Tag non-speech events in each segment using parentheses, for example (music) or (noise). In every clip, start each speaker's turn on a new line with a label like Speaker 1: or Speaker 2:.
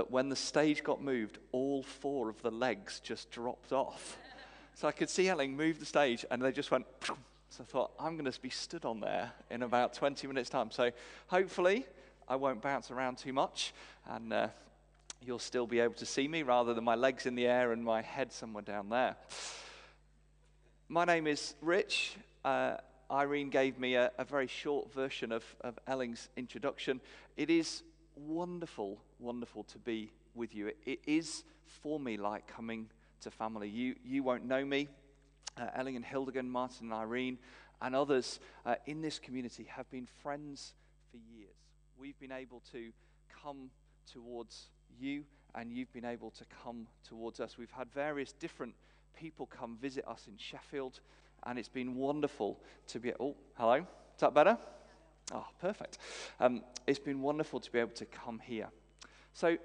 Speaker 1: that when the stage got moved, all four of the legs just dropped off. So I could see Elling move the stage, and they just went. So I thought, I'm going to be stood on there in about 20 minutes' time. So hopefully, I won't bounce around too much, and uh, you'll still be able to see me rather than my legs in the air and my head somewhere down there. My name is Rich. Uh, Irene gave me a, a very short version of, of Elling's introduction. It is wonderful, wonderful to be with you. It, it is for me like coming to family. You, you won't know me. Uh, Elling and Hildegunn, Martin and Irene, and others uh, in this community have been friends for years. We've been able to come towards you, and you've been able to come towards us. We've had various different people come visit us in Sheffield, and it's been wonderful to be. Oh, hello. Is that better? Oh, perfect. Um, it's been wonderful to be able to come here. So,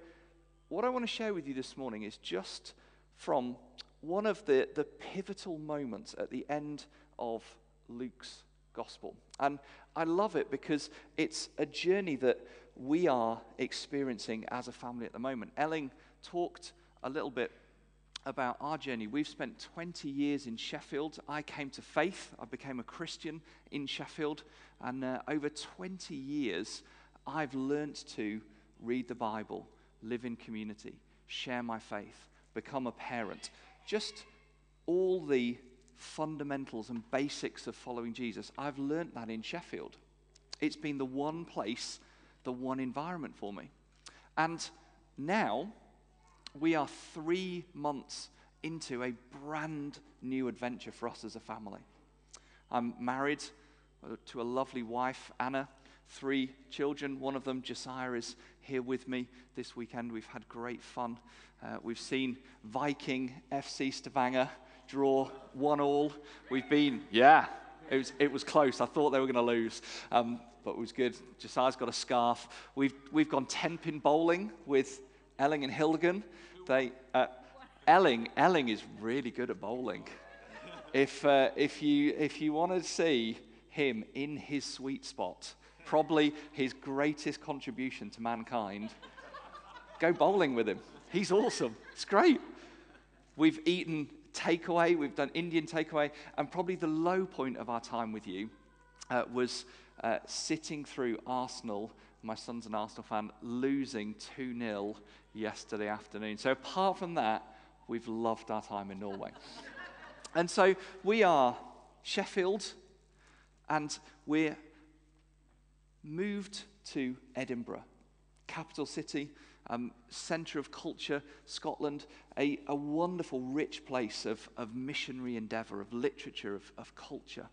Speaker 1: what I want to share with you this morning is just from one of the, the pivotal moments at the end of Luke's gospel. And I love it because it's a journey that we are experiencing as a family at the moment. Elling talked a little bit about our journey. We've spent 20 years in Sheffield. I came to faith, I became a Christian in Sheffield, and uh, over 20 years, I've learnt to read the Bible, live in community, share my faith, become a parent. Just all the fundamentals and basics of following Jesus. I've learnt that in Sheffield. It's been the one place, the one environment for me. And now, we are three months into a brand new adventure for us as a family. I'm married to a lovely wife, Anna, three children. One of them, Josiah, is here with me this weekend. We've had great fun. Uh, we've seen Viking FC Stavanger draw one all. We've been, yeah, it was, it was close. I thought they were going to lose, um, but it was good. Josiah's got a scarf. We've, we've gone 10 pin bowling with Elling and Hildegunn. They, uh, Elling, Elling is really good at bowling. If, uh, if, you, if you want to see him in his sweet spot, probably his greatest contribution to mankind, go bowling with him. He's awesome. It's great. We've eaten takeaway, we've done Indian takeaway, and probably the low point of our time with you uh, was uh, sitting through Arsenal my son's an Arsenal fan, losing 2 0 yesterday afternoon. So, apart from that, we've loved our time in Norway. (laughs) and so, we are Sheffield, and we're moved to Edinburgh, capital city, um, centre of culture, Scotland, a, a wonderful, rich place of, of missionary endeavour, of literature, of, of culture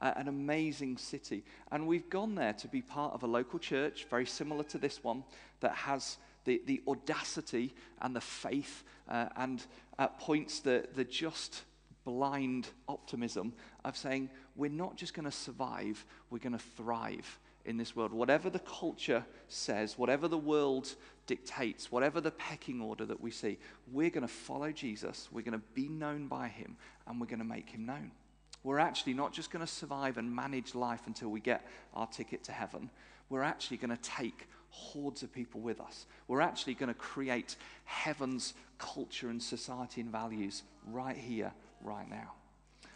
Speaker 1: uh, an amazing city. And we've gone there to be part of a local church, very similar to this one, that has the, the audacity and the faith uh, and at points the, the just blind optimism of saying, we're not just going to survive, we're going to thrive in this world. Whatever the culture says, whatever the world dictates, whatever the pecking order that we see, we're going to follow Jesus, we're going to be known by him, and we're going to make him known. We're actually not just going to survive and manage life until we get our ticket to heaven. We're actually going to take hordes of people with us. We're actually going to create heaven's culture and society and values right here, right now.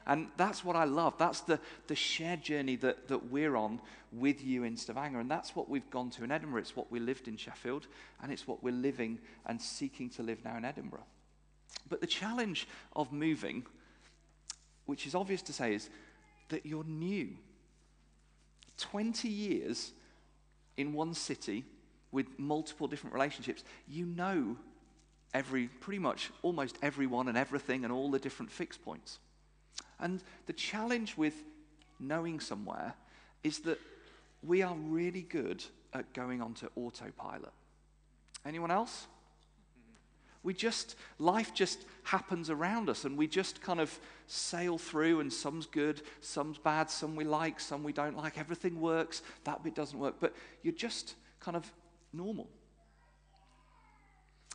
Speaker 1: And that's what I love. That's the, the shared journey that, that we're on with you in Stavanger. And that's what we've gone to in Edinburgh. It's what we lived in Sheffield, and it's what we're living and seeking to live now in Edinburgh. But the challenge of moving which is obvious to say, is that you're new. 20 years in one city with multiple different relationships, you know every, pretty much almost everyone and everything and all the different fixed points. And the challenge with knowing somewhere is that we are really good at going onto autopilot. Anyone else? We just, life just happens around us and we just kind of sail through and some's good, some's bad, some we like, some we don't like. Everything works, that bit doesn't work, but you're just kind of normal.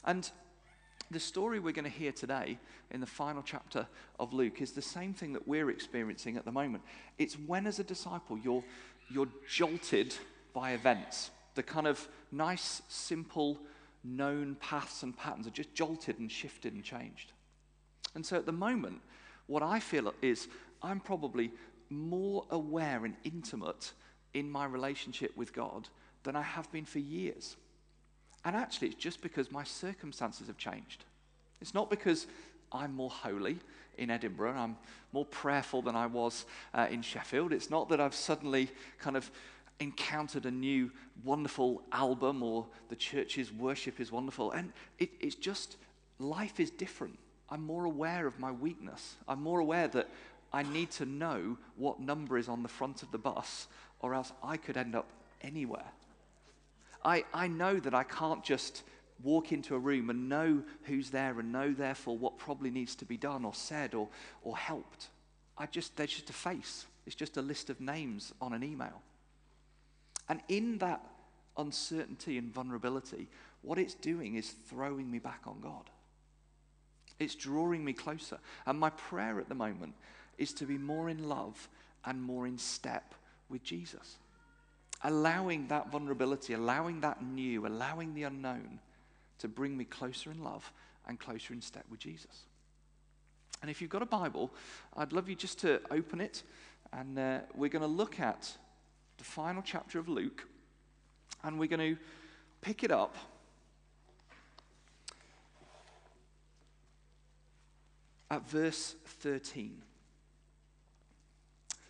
Speaker 1: And the story we're going to hear today in the final chapter of Luke is the same thing that we're experiencing at the moment. It's when, as a disciple, you're, you're jolted by events, the kind of nice, simple, known paths and patterns are just jolted and shifted and changed. And so at the moment, what I feel is I'm probably more aware and intimate in my relationship with God than I have been for years. And actually, it's just because my circumstances have changed. It's not because I'm more holy in Edinburgh, I'm more prayerful than I was uh, in Sheffield. It's not that I've suddenly kind of encountered a new wonderful album or the church's worship is wonderful. And it, it's just life is different. I'm more aware of my weakness. I'm more aware that I need to know what number is on the front of the bus, or else I could end up anywhere. I, I know that I can't just walk into a room and know who's there and know, therefore, what probably needs to be done or said or, or helped. I just, there's just a face, it's just a list of names on an email. And in that uncertainty and vulnerability, what it's doing is throwing me back on God. It's drawing me closer. And my prayer at the moment is to be more in love and more in step with Jesus. Allowing that vulnerability, allowing that new, allowing the unknown to bring me closer in love and closer in step with Jesus. And if you've got a Bible, I'd love you just to open it, and uh, we're going to look at the final chapter of Luke, and we're going to pick it up at verse 13.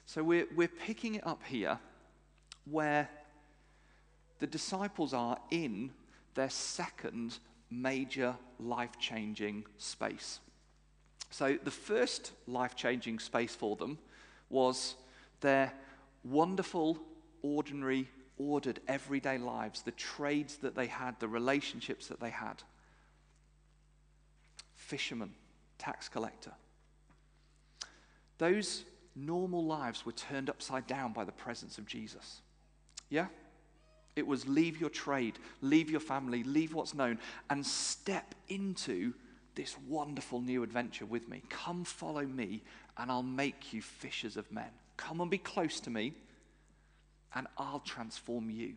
Speaker 1: So we're, we're picking it up here where the disciples are in their second major life changing space. So, the first life changing space for them was their wonderful, ordinary, ordered, everyday lives, the trades that they had, the relationships that they had. Fisherman, tax collector. Those normal lives were turned upside down by the presence of Jesus. Yeah? It was leave your trade, leave your family, leave what's known, and step into this wonderful new adventure with me. Come follow me, and I'll make you fishers of men. Come and be close to me, and I'll transform you.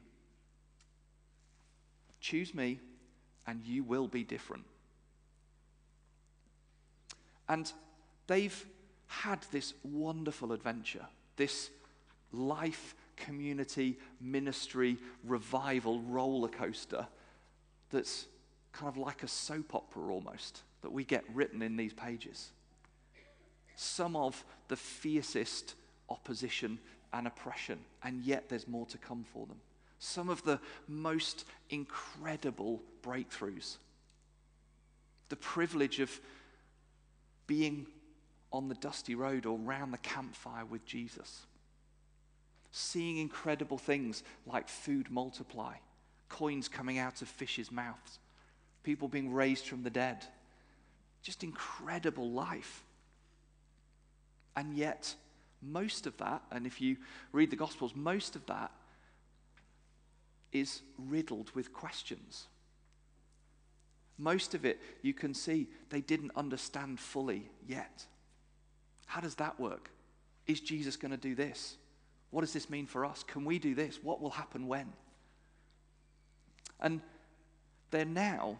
Speaker 1: Choose me, and you will be different. And they've had this wonderful adventure, this life, community, ministry, revival roller coaster that's kind of like a soap opera almost that we get written in these pages. Some of the fiercest opposition and oppression, and yet there's more to come for them. Some of the most incredible breakthroughs. The privilege of being on the dusty road or round the campfire with Jesus. Seeing incredible things like food multiply, coins coming out of fishes' mouths, people being raised from the dead. Just incredible life. And yet, most of that, and if you read the Gospels, most of that is riddled with questions. Most of it, you can see, they didn't understand fully yet. How does that work? Is Jesus going to do this? What does this mean for us? Can we do this? What will happen when? And they're now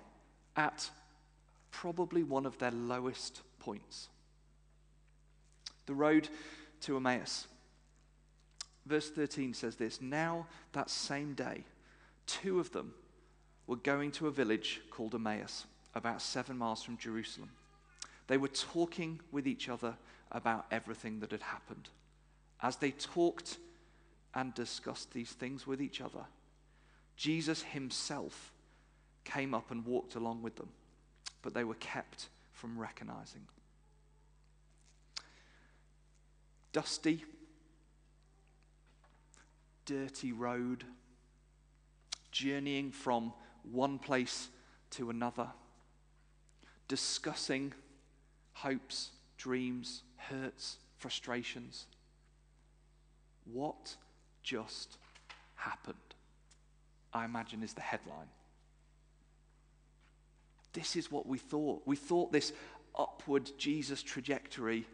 Speaker 1: at probably one of their lowest points. The road to Emmaus. Verse 13 says this Now, that same day, two of them were going to a village called Emmaus, about seven miles from Jerusalem. They were talking with each other about everything that had happened. As they talked and discussed these things with each other, Jesus himself came up and walked along with them, but they were kept from recognizing. Dusty, dirty road, journeying from one place to another, discussing hopes, dreams, hurts, frustrations. What just happened? I imagine is the headline. This is what we thought. We thought this upward Jesus trajectory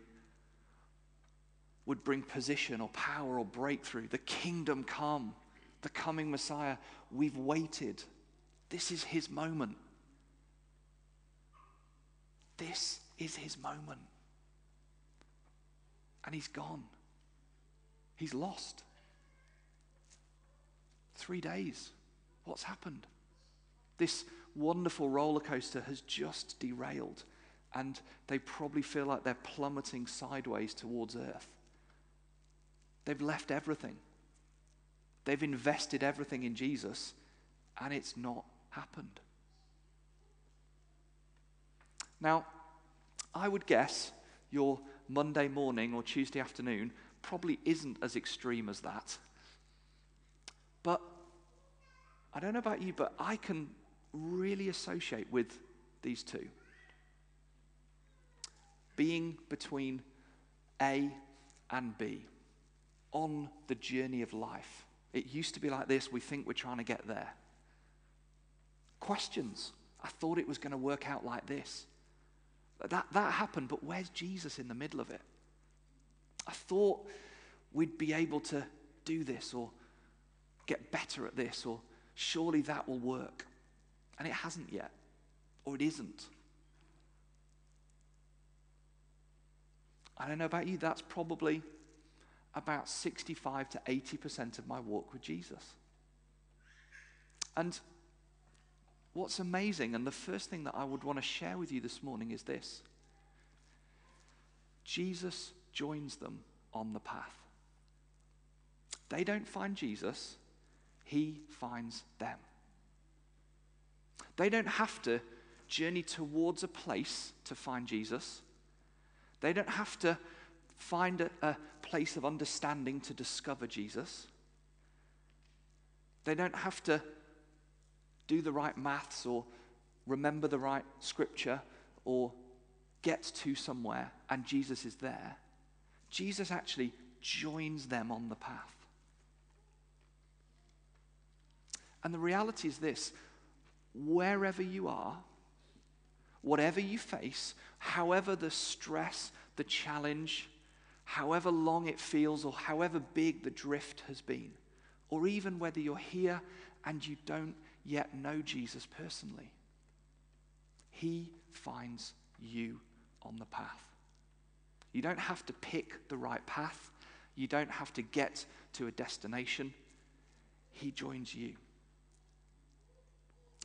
Speaker 1: would bring position or power or breakthrough. The kingdom come, the coming Messiah. We've waited. This is his moment. This is his moment. And he's gone. He's lost. Three days. What's happened? This wonderful roller coaster has just derailed, and they probably feel like they're plummeting sideways towards Earth. They've left everything, they've invested everything in Jesus, and it's not happened. Now, I would guess your Monday morning or Tuesday afternoon probably isn't as extreme as that. But I don't know about you, but I can really associate with these two. Being between A and B on the journey of life. It used to be like this, we think we're trying to get there. Questions. I thought it was going to work out like this. That, that happened, but where's Jesus in the middle of it? I thought we'd be able to do this or get better at this, or surely that will work. And it hasn't yet, or it isn't. I don't know about you, that's probably about 65 to 80% of my walk with Jesus. And what's amazing, and the first thing that I would want to share with you this morning is this Jesus joins them on the path. They don't find Jesus, He finds them. They don't have to journey towards a place to find Jesus. They don't have to find a, a, place of understanding to discover Jesus. They don't have to do the right maths or remember the right scripture or get to somewhere and Jesus is there. Jesus actually joins them on the path. And the reality is this wherever you are, whatever you face, however the stress, the challenge, however long it feels, or however big the drift has been, or even whether you're here and you don't yet know Jesus personally, He finds you on the path. You don't have to pick the right path, you don't have to get to a destination. He joins you.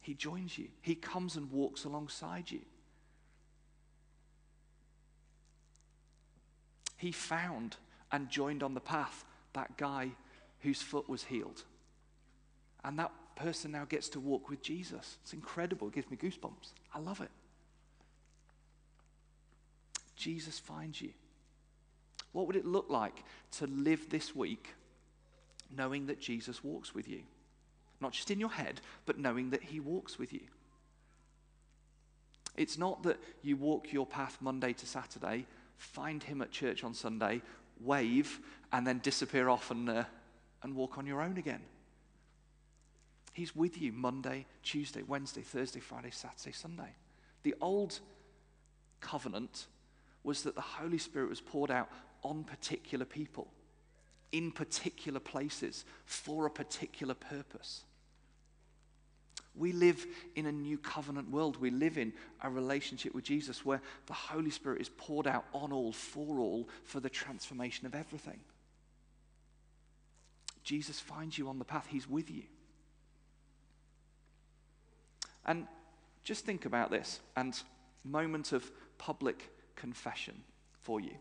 Speaker 1: He joins you, He comes and walks alongside you. He found and joined on the path that guy whose foot was healed. And that person now gets to walk with Jesus. It's incredible. It gives me goosebumps. I love it. Jesus finds you. What would it look like to live this week knowing that Jesus walks with you? Not just in your head, but knowing that He walks with you. It's not that you walk your path Monday to Saturday, find Him at church on Sunday, wave, and then disappear off and, uh, and walk on your own again. He's with you Monday, Tuesday, Wednesday, Thursday, Friday, Saturday, Sunday. The old covenant was that the Holy Spirit was poured out on particular people, in particular places, for a particular purpose. We live in a new covenant world. We live in a relationship with Jesus where the Holy Spirit is poured out on all, for all, for the transformation of everything. Jesus finds you on the path, He's with you. And just think about this and moment of public confession for you.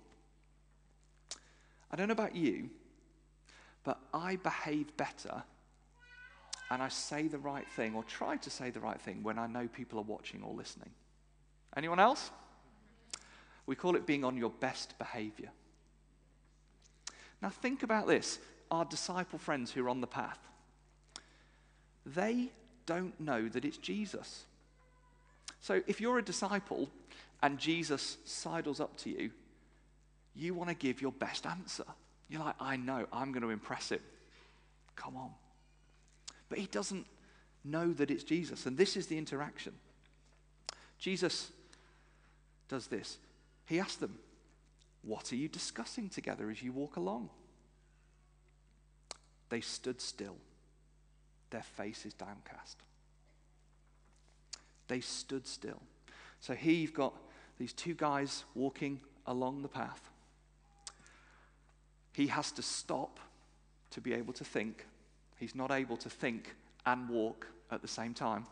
Speaker 1: I don't know about you, but I behave better and I say the right thing or try to say the right thing when I know people are watching or listening. Anyone else? We call it being on your best behavior. Now, think about this our disciple friends who are on the path. They don't know that it's Jesus. So, if you're a disciple and Jesus sidles up to you, you want to give your best answer. You're like, I know, I'm going to impress him. Come on. But he doesn't know that it's Jesus. And this is the interaction. Jesus does this. He asks them, What are you discussing together as you walk along? They stood still, their faces downcast. they stood still. So here you've got these two guys walking along the path. He has to stop to be able to think. He's not able to think and walk at the same time.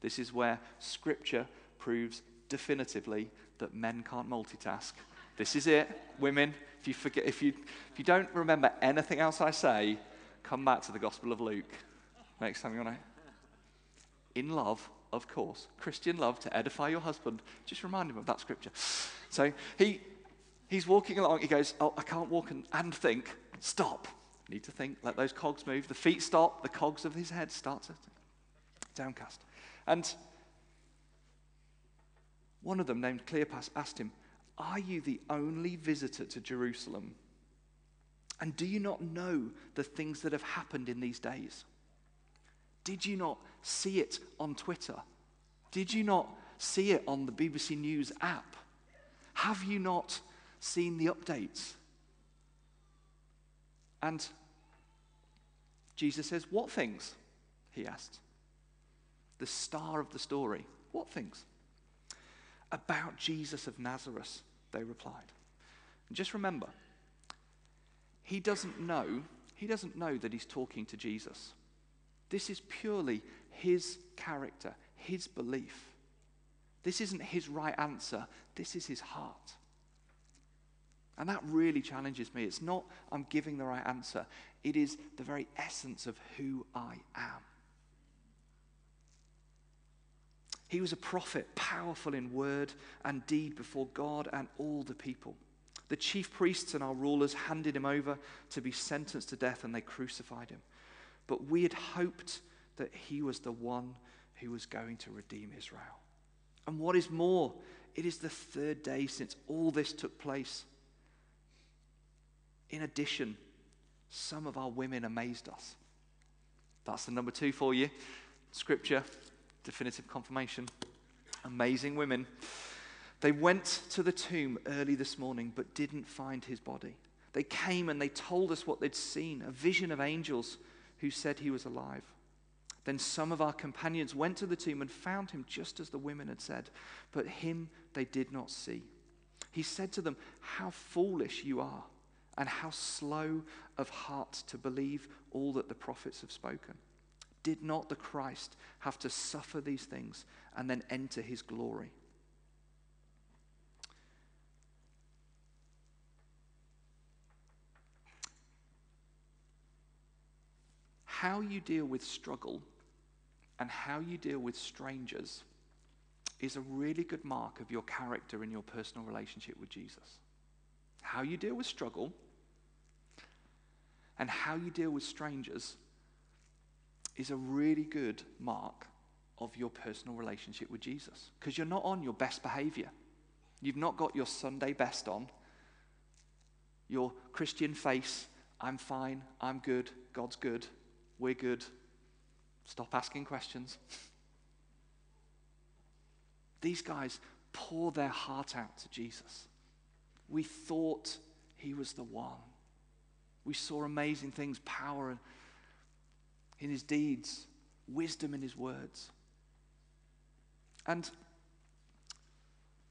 Speaker 1: This is where scripture proves definitively that men can't multitask. This is it, women. If you forget, if you if you don't remember anything else I say, come back to the Gospel of Luke next time you want to. In love, of course, Christian love to edify your husband. Just remind him of that scripture. So he he's walking along. He goes, "Oh, I can't walk and, and think. Stop. Need to think. Let those cogs move. The feet stop. The cogs of his head start to downcast." And one of them, named Cleopas, asked him, Are you the only visitor to Jerusalem? And do you not know the things that have happened in these days? Did you not see it on Twitter? Did you not see it on the BBC News app? Have you not seen the updates? And Jesus says, What things? He asked. The star of the story. What things? About Jesus of Nazareth, they replied. And just remember, he doesn't know, he doesn't know that he's talking to Jesus. This is purely his character, his belief. This isn't his right answer, this is his heart. And that really challenges me. It's not I'm giving the right answer, it is the very essence of who I am. He was a prophet, powerful in word and deed before God and all the people. The chief priests and our rulers handed him over to be sentenced to death and they crucified him. But we had hoped that he was the one who was going to redeem Israel. And what is more, it is the third day since all this took place. In addition, some of our women amazed us. That's the number two for you. Scripture definitive confirmation. Amazing women. They went to the tomb early this morning but didn't find his body. They came and they told us what they'd seen a vision of angels who said he was alive. Then some of our companions went to the tomb and found him just as the women had said, but him they did not see. He said to them, How foolish you are, and how slow of heart to believe all that the prophets have spoken. Did not the Christ have to suffer these things and then enter his glory? How you deal with struggle and how you deal with strangers is a really good mark of your character in your personal relationship with Jesus. How you deal with struggle and how you deal with strangers is a really good mark of your personal relationship with Jesus because you're not on your best behavior. You've not got your Sunday best on, your Christian face. I'm fine, I'm good, God's good, we're good. Stop asking questions. (laughs) These guys pour their heart out to Jesus. We thought he was the one. We saw amazing things, power in his deeds, wisdom in his words. And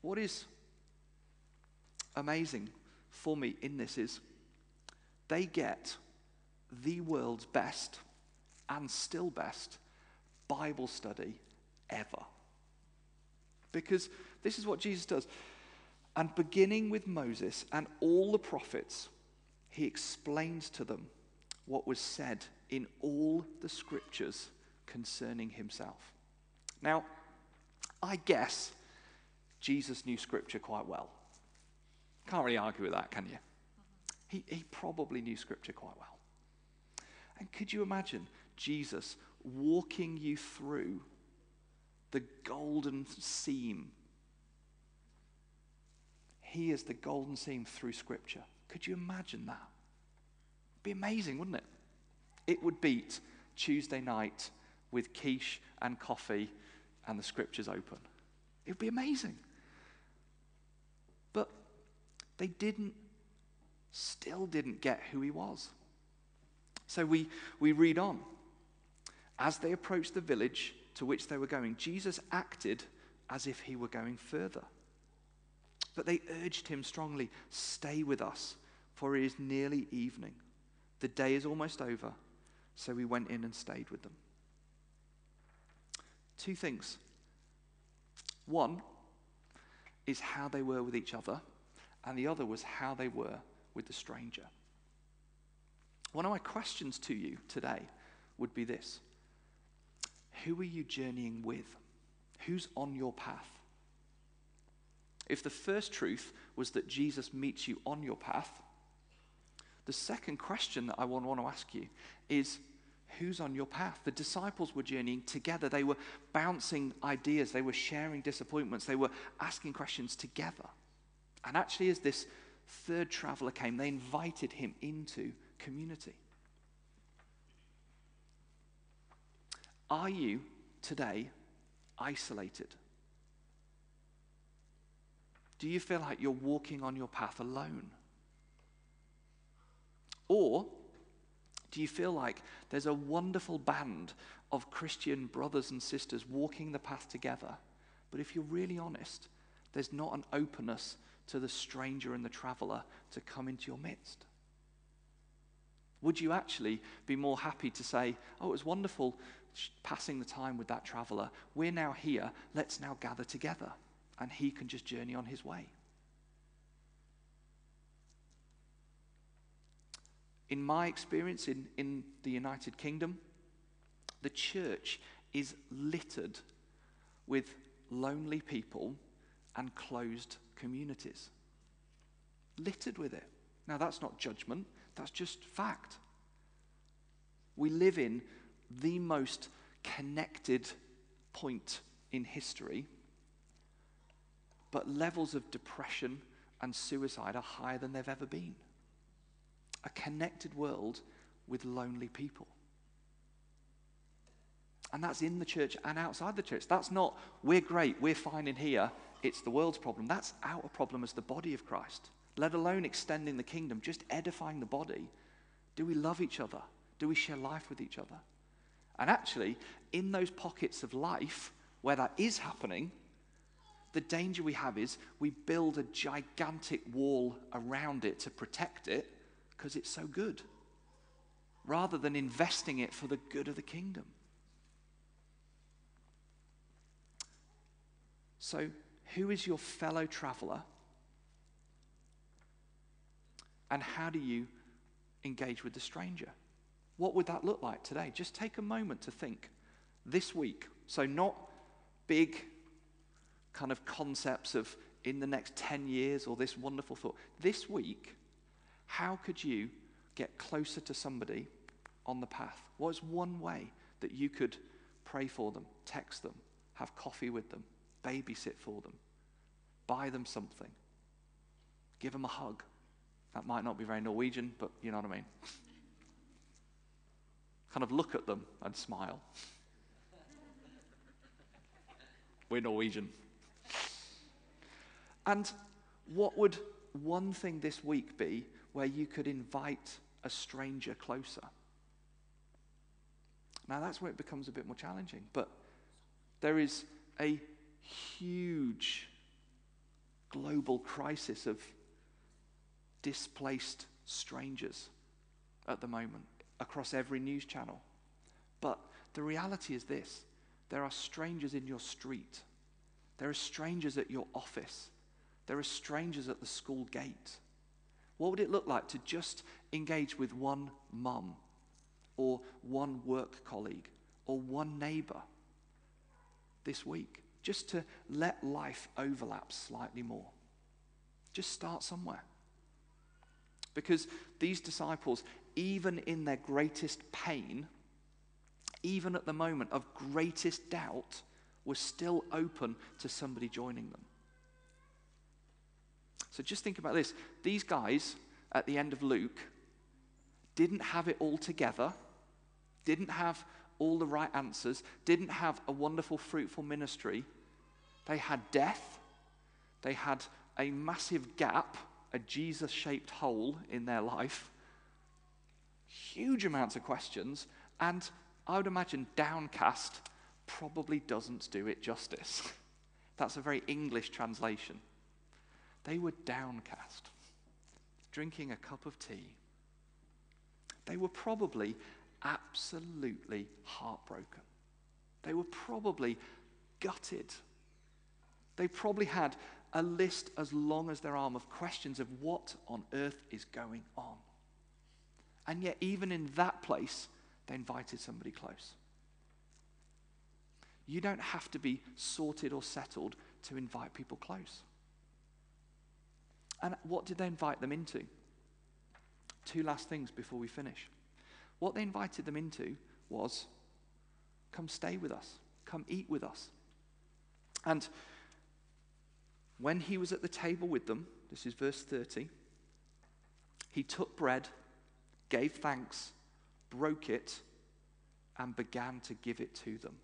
Speaker 1: what is amazing for me in this is they get the world's best and still best Bible study ever. Because this is what Jesus does. And beginning with Moses and all the prophets, he explains to them what was said in all the scriptures concerning himself. Now, I guess Jesus knew scripture quite well. Can't really argue with that, can you? He, he probably knew scripture quite well. And could you imagine Jesus walking you through the golden seam? He is the golden seam through scripture. Could you imagine that? It'd be amazing, wouldn't it? It would beat Tuesday night with quiche and coffee and the scriptures open. It would be amazing. But they didn't, still didn't get who he was. So we, we read on. As they approached the village, to which they were going, Jesus acted as if he were going further. But they urged him strongly, Stay with us, for it is nearly evening. The day is almost over. So we went in and stayed with them. Two things. One is how they were with each other, and the other was how they were with the stranger. One of my questions to you today would be this Who are you journeying with? Who's on your path? If the first truth was that Jesus meets you on your path, the second question that I want to ask you is who's on your path? The disciples were journeying together. They were bouncing ideas, they were sharing disappointments, they were asking questions together. And actually, as this third traveler came, they invited him into community. Are you today isolated? Do you feel like you're walking on your path alone? Or do you feel like there's a wonderful band of Christian brothers and sisters walking the path together? But if you're really honest, there's not an openness to the stranger and the traveler to come into your midst. Would you actually be more happy to say, Oh, it was wonderful passing the time with that traveler. We're now here. Let's now gather together. And he can just journey on his way. In my experience in, in the United Kingdom, the church is littered with lonely people and closed communities. Littered with it. Now, that's not judgment, that's just fact. We live in the most connected point in history, but levels of depression and suicide are higher than they've ever been a connected world with lonely people. And that's in the church and outside the church. That's not, we're great, we're fine in here, it's the world's problem. That's our problem as the body of Christ, let alone extending the kingdom, just edifying the body. Do we love each other? Do we share life with each other? And actually, in those pockets of life where that is happening, the danger we have is we build a gigantic wall around it to protect it because it's so good, rather than investing it for the good of the kingdom. So, who is your fellow traveler? And how do you engage with the stranger? What would that look like today? Just take a moment to think this week. So, not big kind of concepts of in the next 10 years or this wonderful thought. This week, how could you get closer to somebody on the path? What is one way that you could pray for them, text them, have coffee with them, babysit for them, buy them something, give them a hug? That might not be very Norwegian, but you know what I mean. (laughs) kind of look at them and smile. (laughs) We're Norwegian. And what would one thing this week be where you could invite a stranger closer. Now, that's where it becomes a bit more challenging, but there is a huge global crisis of displaced strangers at the moment across every news channel. But the reality is this there are strangers in your street, there are strangers at your office, there are strangers at the school gate. What would it look like to just engage with one mum or one work colleague or one neighbor this week? Just to let life overlap slightly more. Just start somewhere. Because these disciples, even in their greatest pain, even at the moment of greatest doubt, were still open to somebody joining them. So just think about this. These guys at the end of Luke didn't have it all together, didn't have all the right answers, didn't have a wonderful, fruitful ministry. They had death, they had a massive gap, a Jesus shaped hole in their life, huge amounts of questions, and I would imagine downcast, probably doesn't do it justice. (laughs) That's a very English translation. They were downcast, drinking a cup of tea. They were probably absolutely heartbroken. They were probably gutted. They probably had a list as long as their arm of questions of what on earth is going on. And yet, even in that place, they invited somebody close. You don't have to be sorted or settled to invite people close. And what did they invite them into? Two last things before we finish. What they invited them into was come stay with us, come eat with us. And when he was at the table with them, this is verse 30, he took bread, gave thanks, broke it, and began to give it to them.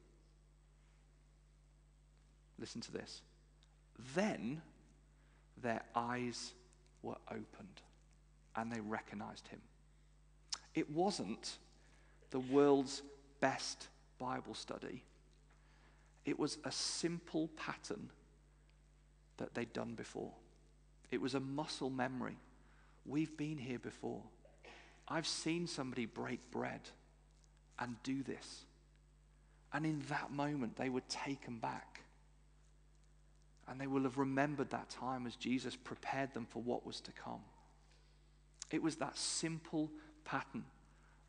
Speaker 1: Listen to this. Then their eyes were opened and they recognized him. It wasn't the world's best Bible study, it was a simple pattern that they'd done before. It was a muscle memory. We've been here before. I've seen somebody break bread and do this. And in that moment, they were taken back. And they will have remembered that time as Jesus prepared them for what was to come. It was that simple pattern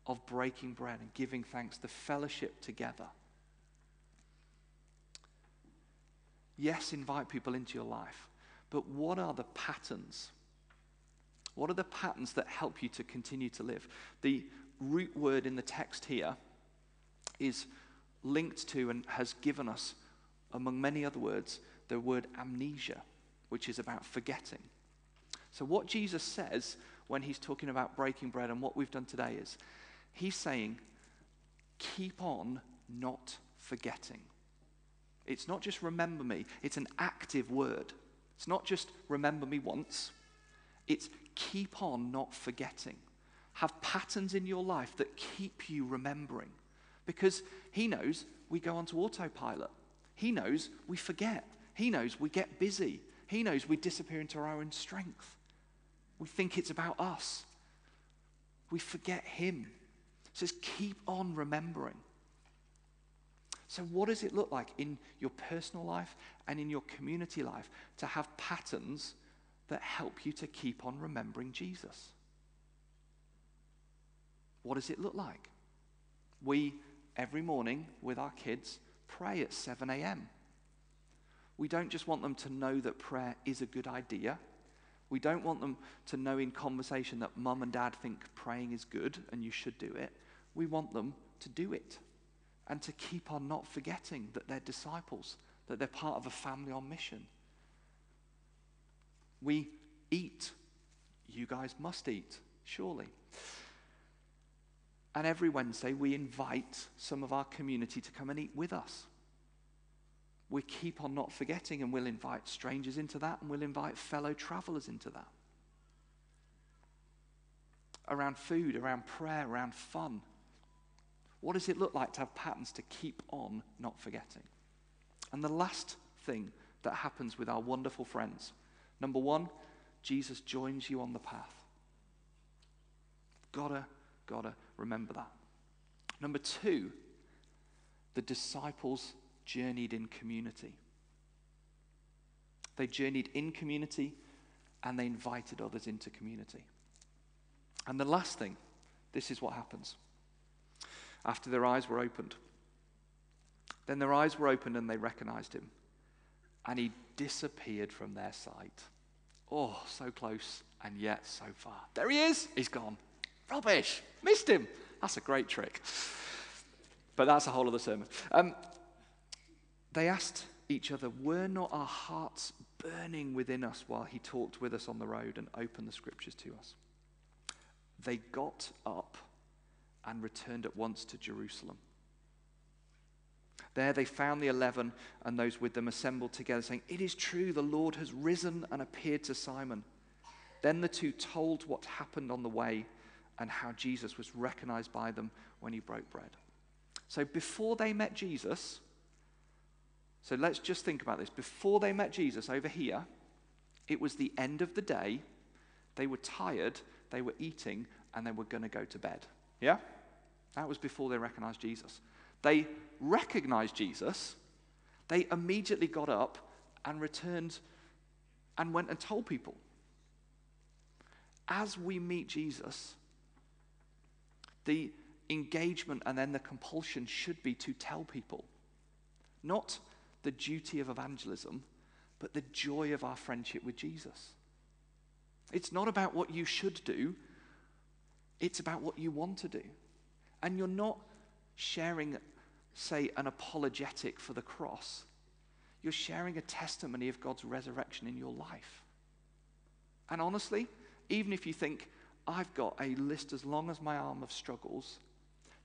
Speaker 1: of breaking bread and giving thanks, the fellowship together. Yes, invite people into your life, but what are the patterns? What are the patterns that help you to continue to live? The root word in the text here is linked to and has given us, among many other words, the word amnesia, which is about forgetting. So, what Jesus says when he's talking about breaking bread and what we've done today is he's saying, keep on not forgetting. It's not just remember me, it's an active word. It's not just remember me once, it's keep on not forgetting. Have patterns in your life that keep you remembering. Because he knows we go onto autopilot. He knows we forget. He knows we get busy. He knows we disappear into our own strength. We think it's about us. We forget him. It says, keep on remembering. So, what does it look like in your personal life and in your community life to have patterns that help you to keep on remembering Jesus? What does it look like? We, every morning with our kids, pray at 7 a.m. We don't just want them to know that prayer is a good idea. We don't want them to know in conversation that mum and dad think praying is good and you should do it. We want them to do it and to keep on not forgetting that they're disciples, that they're part of a family on mission. We eat. You guys must eat, surely. And every Wednesday, we invite some of our community to come and eat with us. We keep on not forgetting, and we'll invite strangers into that, and we'll invite fellow travelers into that. Around food, around prayer, around fun. What does it look like to have patterns to keep on not forgetting? And the last thing that happens with our wonderful friends number one, Jesus joins you on the path. Gotta, gotta remember that. Number two, the disciples journeyed in community. They journeyed in community and they invited others into community. And the last thing, this is what happens after their eyes were opened. Then their eyes were opened and they recognized him. And he disappeared from their sight. Oh, so close and yet so far. There he is. He's gone. Rubbish. Missed him. That's a great trick. But that's a whole other sermon. Um, they asked each other, Were not our hearts burning within us while he talked with us on the road and opened the scriptures to us? They got up and returned at once to Jerusalem. There they found the eleven and those with them assembled together, saying, It is true, the Lord has risen and appeared to Simon. Then the two told what happened on the way and how Jesus was recognized by them when he broke bread. So before they met Jesus, So let's just think about this. Before they met Jesus over here, it was the end of the day. They were tired, they were eating, and they were going to go to bed. Yeah? That was before they recognized Jesus. They recognized Jesus. They immediately got up and returned and went and told people. As we meet Jesus, the engagement and then the compulsion should be to tell people. Not the duty of evangelism, but the joy of our friendship with Jesus. It's not about what you should do, it's about what you want to do. And you're not sharing, say, an apologetic for the cross, you're sharing a testimony of God's resurrection in your life. And honestly, even if you think, I've got a list as long as my arm of struggles,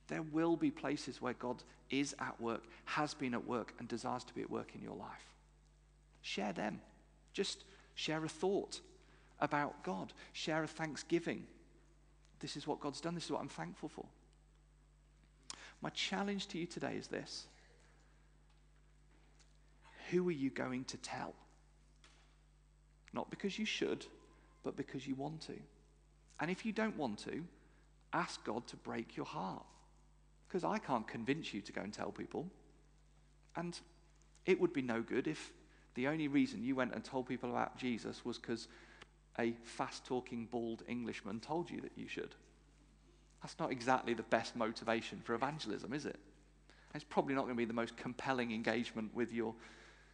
Speaker 1: there will be places where God is at work, has been at work, and desires to be at work in your life. Share them. Just share a thought about God, share a thanksgiving. This is what God's done, this is what I'm thankful for. My challenge to you today is this Who are you going to tell? Not because you should, but because you want to. And if you don't want to, ask God to break your heart. Because I can't convince you to go and tell people. And it would be no good if the only reason you went and told people about Jesus was because a fast talking, bald Englishman told you that you should. That's not exactly the best motivation for evangelism, is it? It's probably not going to be the most compelling engagement with your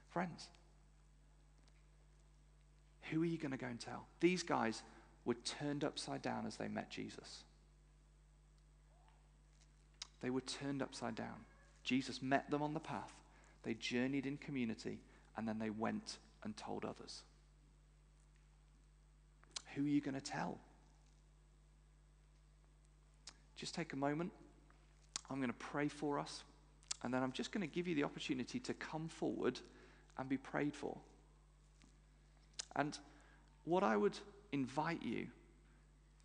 Speaker 1: friends. Who are you going to go and tell? These guys were turned upside down as they met Jesus. They were turned upside down. Jesus met them on the path. They journeyed in community, and then they went and told others. Who are you going to tell? Just take a moment. I'm going to pray for us, and then I'm just going to give you the opportunity to come forward and be prayed for. And what I would invite you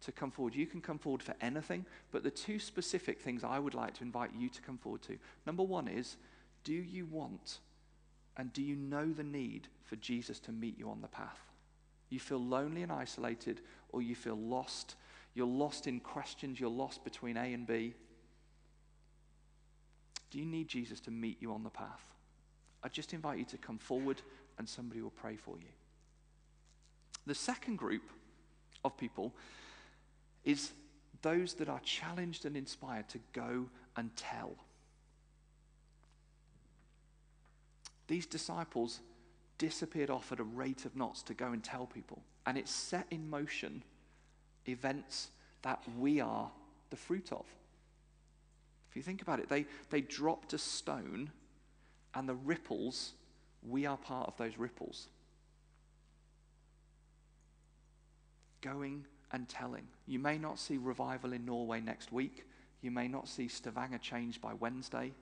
Speaker 1: to come forward. You can come forward for anything, but the two specific things I would like to invite you to come forward to. Number one is do you want and do you know the need for Jesus to meet you on the path? You feel lonely and isolated, or you feel lost. You're lost in questions, you're lost between A and B. Do you need Jesus to meet you on the path? I just invite you to come forward and somebody will pray for you. The second group of people is those that are challenged and inspired to go and tell. These disciples disappeared off at a rate of knots to go and tell people. And it set in motion events that we are the fruit of. If you think about it, they, they dropped a stone, and the ripples, we are part of those ripples. Going and telling. You may not see revival in Norway next week. You may not see Stavanger changed by Wednesday.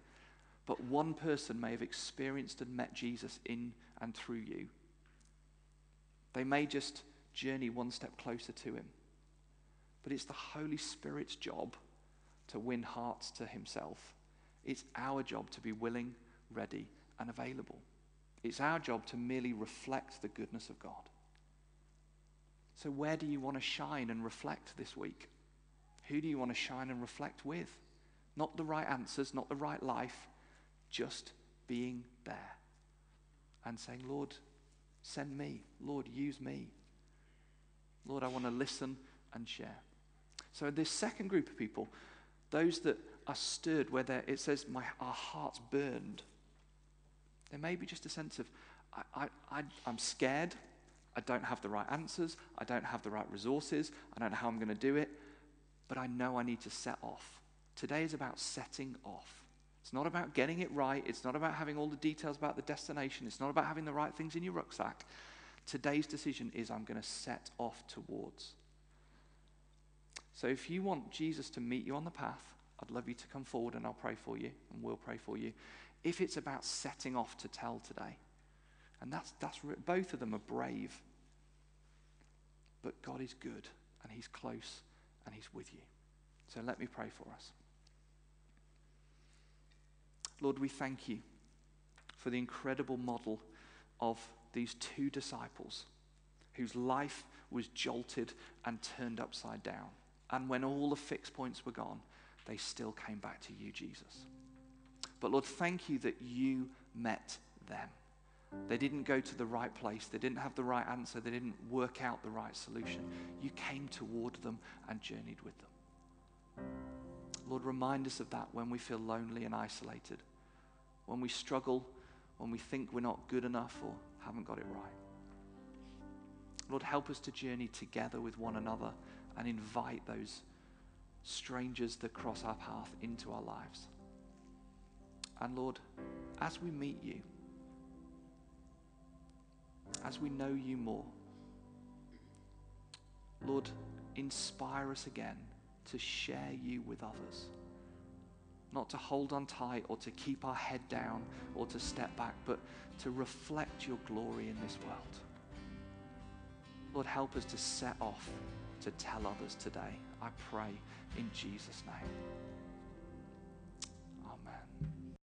Speaker 1: But one person may have experienced and met Jesus in and through you. They may just journey one step closer to him. But it's the Holy Spirit's job to win hearts to himself. It's our job to be willing, ready, and available. It's our job to merely reflect the goodness of God. So, where do you want to shine and reflect this week? Who do you want to shine and reflect with? Not the right answers, not the right life, just being there and saying, Lord, send me. Lord, use me. Lord, I want to listen and share. So, this second group of people, those that are stirred, where it says, my, our hearts burned, there may be just a sense of, I, I, I, I'm scared. I don't have the right answers. I don't have the right resources. I don't know how I'm going to do it. But I know I need to set off. Today is about setting off. It's not about getting it right. It's not about having all the details about the destination. It's not about having the right things in your rucksack. Today's decision is I'm going to set off towards. So if you want Jesus to meet you on the path, I'd love you to come forward and I'll pray for you and we'll pray for you. If it's about setting off to tell today, and that's, that's both of them are brave. But God is good and He's close and He's with you. So let me pray for us. Lord, we thank you for the incredible model of these two disciples whose life was jolted and turned upside down. And when all the fixed points were gone, they still came back to you, Jesus. But Lord, thank you that you met them. They didn't go to the right place. They didn't have the right answer. They didn't work out the right solution. You came toward them and journeyed with them. Lord, remind us of that when we feel lonely and isolated, when we struggle, when we think we're not good enough or haven't got it right. Lord, help us to journey together with one another and invite those strangers that cross our path into our lives. And Lord, as we meet you, as we know you more, Lord, inspire us again to share you with others. Not to hold on tight or to keep our head down or to step back, but to reflect your glory in this world. Lord, help us to set off to tell others today. I pray in Jesus' name.